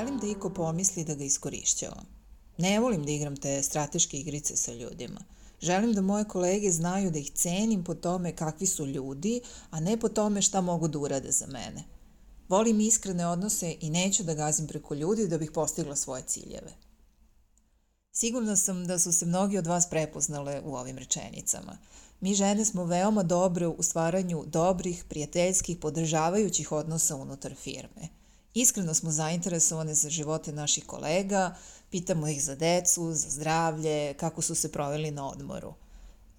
Želim da iko pomisli da ga iskorišćavam. Ne volim da igram te strateške igrice sa ljudima. Želim da moje kolege znaju da ih cenim po tome kakvi su ljudi, a ne po tome šta mogu da urade za mene. Volim iskrene odnose i neću da gazim preko ljudi da bih postigla svoje ciljeve. Sigurna sam da su se mnogi od vas prepoznale u ovim rečenicama. Mi žene smo veoma dobre u stvaranju dobrih, prijateljskih, podržavajućih odnosa unutar firme. Iskreno smo zainteresovane za živote naših kolega, pitamo ih za decu, za zdravlje, kako su se proveli na odmoru.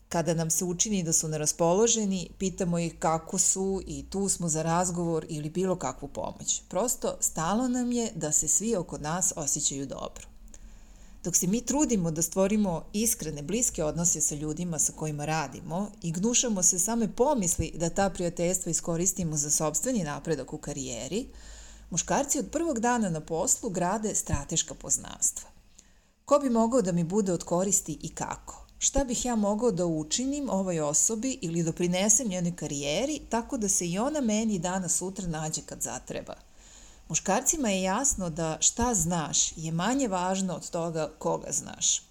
Kada nam se učini da su neraspoloženi, pitamo ih kako su i tu smo za razgovor ili bilo kakvu pomoć. Prosto, stalo nam je da se svi oko nas osjećaju dobro. Dok se mi trudimo da stvorimo iskrene, bliske odnose sa ljudima sa kojima radimo i gnušamo se same pomisli da ta prijateljstva iskoristimo za sobstveni napredak u karijeri, muškarci od prvog dana na poslu grade strateška poznanstva. Ko bi mogao da mi bude od koristi i kako? Šta bih ja mogao da učinim ovoj osobi ili doprinesem njenoj karijeri tako da se i ona meni danas sutra nađe kad zatreba – Muškarcima je jasno da šta znaš je manje važno od toga koga znaš.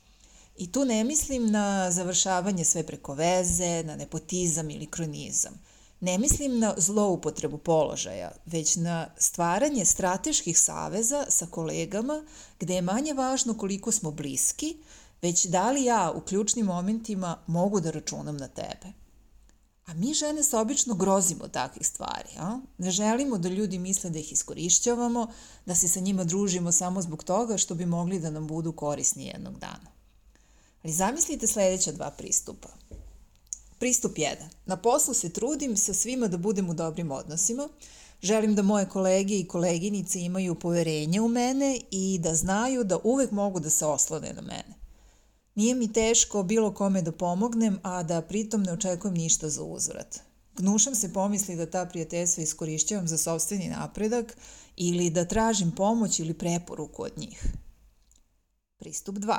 I tu ne mislim na završavanje sve preko veze, na nepotizam ili kronizam. Ne mislim na zloupotrebu položaja, već na stvaranje strateških saveza sa kolegama gde je manje važno koliko smo bliski, već da li ja u ključnim momentima mogu da računam na tebe. A mi žene se obično grozimo takvih stvari. A? Ne želimo da ljudi misle da ih iskorišćavamo, da se sa njima družimo samo zbog toga što bi mogli da nam budu korisni jednog dana. Ali zamislite sledeća dva pristupa. Pristup 1. Na poslu se trudim sa svima da budem u dobrim odnosima. Želim da moje kolege i koleginice imaju poverenje u mene i da znaju da uvek mogu da se oslone na mene. Nije mi teško bilo kome da pomognem, a da pritom ne očekujem ništa za uzvrat. Gnušam se pomisli da ta prijateljstva iskorišćavam za sobstveni napredak ili da tražim pomoć ili preporuku od njih. Pristup 2.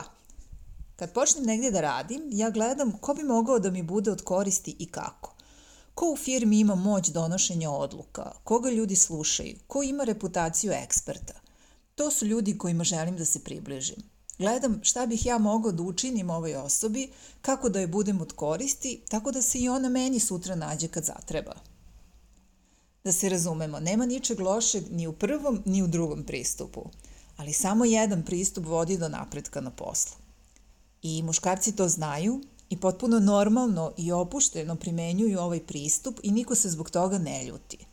Kad počnem negdje da radim, ja gledam ko bi mogao da mi bude od koristi i kako. Ko u firmi ima moć donošenja odluka, koga ljudi slušaju, ko ima reputaciju eksperta. To su ljudi kojima želim da se približim. Gledam šta bih ja mogao da učinim ovoj osobi, kako da je budem od koristi, tako da se i ona meni sutra nađe kad zatreba. Da se razumemo, nema ničeg lošeg ni u prvom ni u drugom pristupu, ali samo jedan pristup vodi do napretka na poslu. I muškarci to znaju i potpuno normalno i opušteno primenjuju ovaj pristup i niko se zbog toga ne ljuti –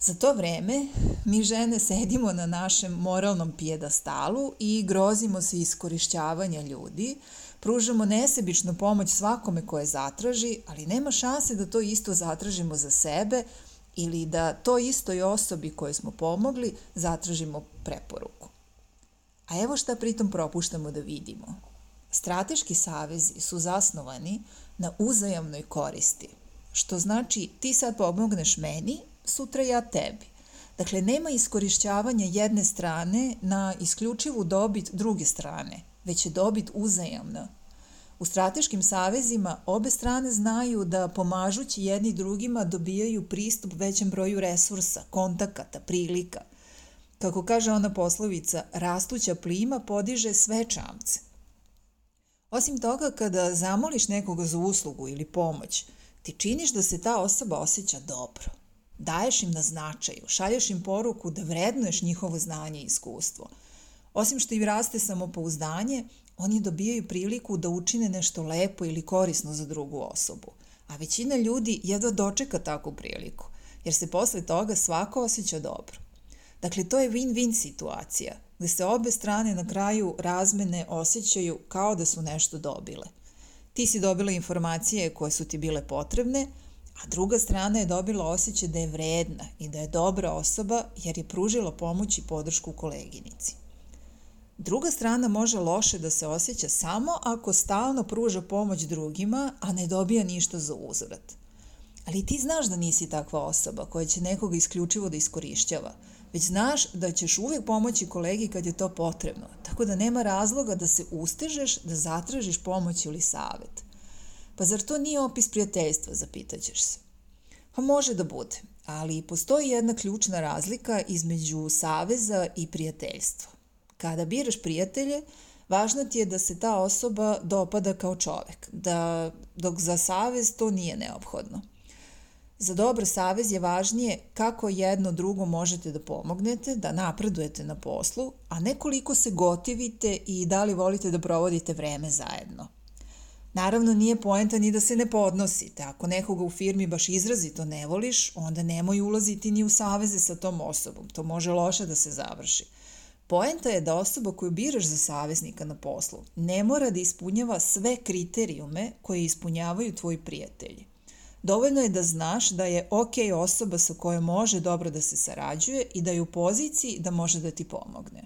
Za to vreme mi žene sedimo na našem moralnom pijadastalu i grozimo se iskorišćavanja ljudi, pružamo nesebičnu pomoć svakome koje zatraži, ali nema šanse da to isto zatražimo za sebe ili da to istoj osobi koje smo pomogli zatražimo preporuku. A evo šta pritom propuštamo da vidimo. Strateški savezi su zasnovani na uzajamnoj koristi, što znači ti sad pomogneš meni, sutra ja tebi. Dakle, nema iskorišćavanja jedne strane na isključivu dobit druge strane, već je dobit uzajamna. U strateškim savezima obe strane znaju da pomažući jedni drugima dobijaju pristup većem broju resursa, kontakata, prilika. Kako kaže ona poslovica, rastuća plima podiže sve čamce. Osim toga, kada zamoliš nekoga za uslugu ili pomoć, ti činiš da se ta osoba osjeća dobro daješ im na značaju, šalješ im poruku da vrednuješ njihovo znanje i iskustvo. Osim što im raste samopouzdanje, oni dobijaju priliku da učine nešto lepo ili korisno za drugu osobu. A većina ljudi jedva dočeka takvu priliku, jer se posle toga svako osjeća dobro. Dakle, to je win-win situacija, gde se obe strane na kraju razmene osjećaju kao da su nešto dobile. Ti si dobila informacije koje su ti bile potrebne, a druga strana je dobila osjećaj da je vredna i da je dobra osoba jer je pružila pomoć i podršku koleginici. Druga strana može loše da se osjeća samo ako stalno pruža pomoć drugima, a ne dobija ništa za uzvrat. Ali ti znaš da nisi takva osoba koja će nekoga isključivo da iskorišćava, već znaš da ćeš uvek pomoći kolegi kad je to potrebno, tako da nema razloga da se ustežeš da zatražiš pomoć ili savet. Pa zar to nije opis prijateljstva, zapitaćeš se. Pa može da bude, ali postoji jedna ključna razlika između saveza i prijateljstva. Kada biraš prijatelje, važno ti je da se ta osoba dopada kao čovek, da, dok za savez to nije neophodno. Za dobar savez je važnije kako jedno drugo možete da pomognete, da napredujete na poslu, a ne koliko se gotivite i da li volite da provodite vreme zajedno. Naravno, nije poenta ni da se ne podnosite. Ako nekoga u firmi baš izrazito ne voliš, onda nemoj ulaziti ni u saveze sa tom osobom. To može loše da se završi. Poenta je da osoba koju biraš za saveznika na poslu ne mora da ispunjava sve kriterijume koje ispunjavaju tvoji prijatelji. Dovoljno je da znaš da je ok osoba sa kojom može dobro da se sarađuje i da je u poziciji da može da ti pomogne.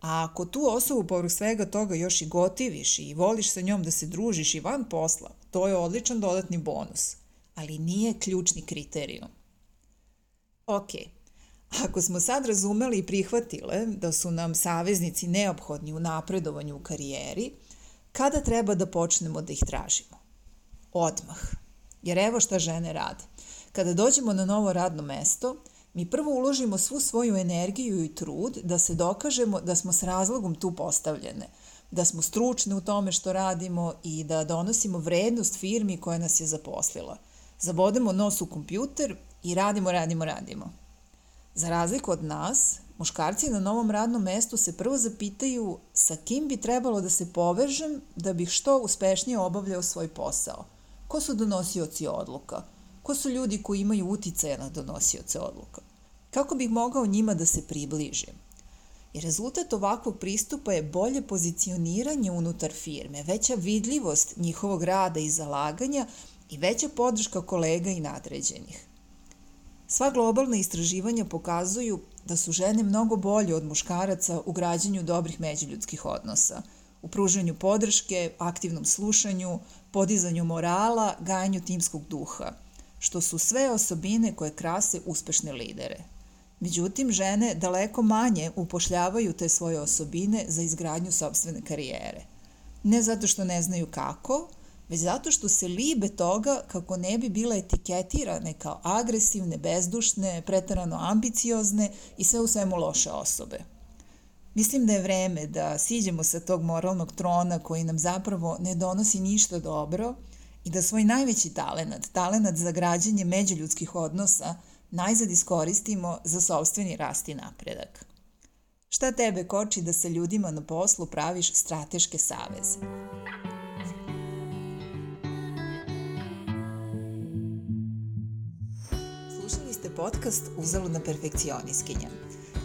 A ako tu osobu povrh svega toga još i gotiviš i voliš sa njom da se družiš i van posla, to je odličan dodatni bonus, ali nije ključni kriterijum. Ok, Ako smo sad razumeli i prihvatile da su nam saveznici neophodni u napredovanju u karijeri, kada treba da počnemo da ih tražimo? Odmah. Jer evo šta žene rade. Kada dođemo na novo radno mesto, mi prvo uložimo svu svoju energiju i trud da se dokažemo da smo s razlogom tu postavljene, da smo stručne u tome što radimo i da donosimo vrednost firmi koja nas je zaposlila. Zabodemo nos u kompjuter i radimo, radimo, radimo. Za razliku od nas, muškarci na novom radnom mestu se prvo zapitaju sa kim bi trebalo da se povežem da bih što uspešnije obavljao svoj posao. Ko su donosioci odluka? Ko su ljudi koji imaju uticaja na donosioce odluka? Kako bih mogao njima da se približim? I rezultat ovakvog pristupa je bolje pozicioniranje unutar firme, veća vidljivost njihovog rada i zalaganja i veća podrška kolega i nadređenih. Sva globalna istraživanja pokazuju da su žene mnogo bolje od muškaraca u građanju dobrih međuljudskih odnosa, u pružanju podrške, aktivnom slušanju, podizanju morala, gajanju timskog duha, što su sve osobine koje krase uspešne lidere. Međutim, žene daleko manje upošljavaju te svoje osobine za izgradnju sobstvene karijere. Ne zato što ne znaju kako, već zato što se libe toga kako ne bi bile etiketirane kao agresivne, bezdušne, pretarano ambiciozne i sve u svemu loše osobe. Mislim da je vreme da siđemo sa tog moralnog trona koji nam zapravo ne donosi ništa dobro i da svoj najveći talenat, talenat za građanje međuljudskih odnosa, najzad iskoristimo za sobstveni rast i napredak. Šta tebe koči da sa ljudima na poslu praviš strateške saveze? podcast Uzaludna perfekcioniskinja.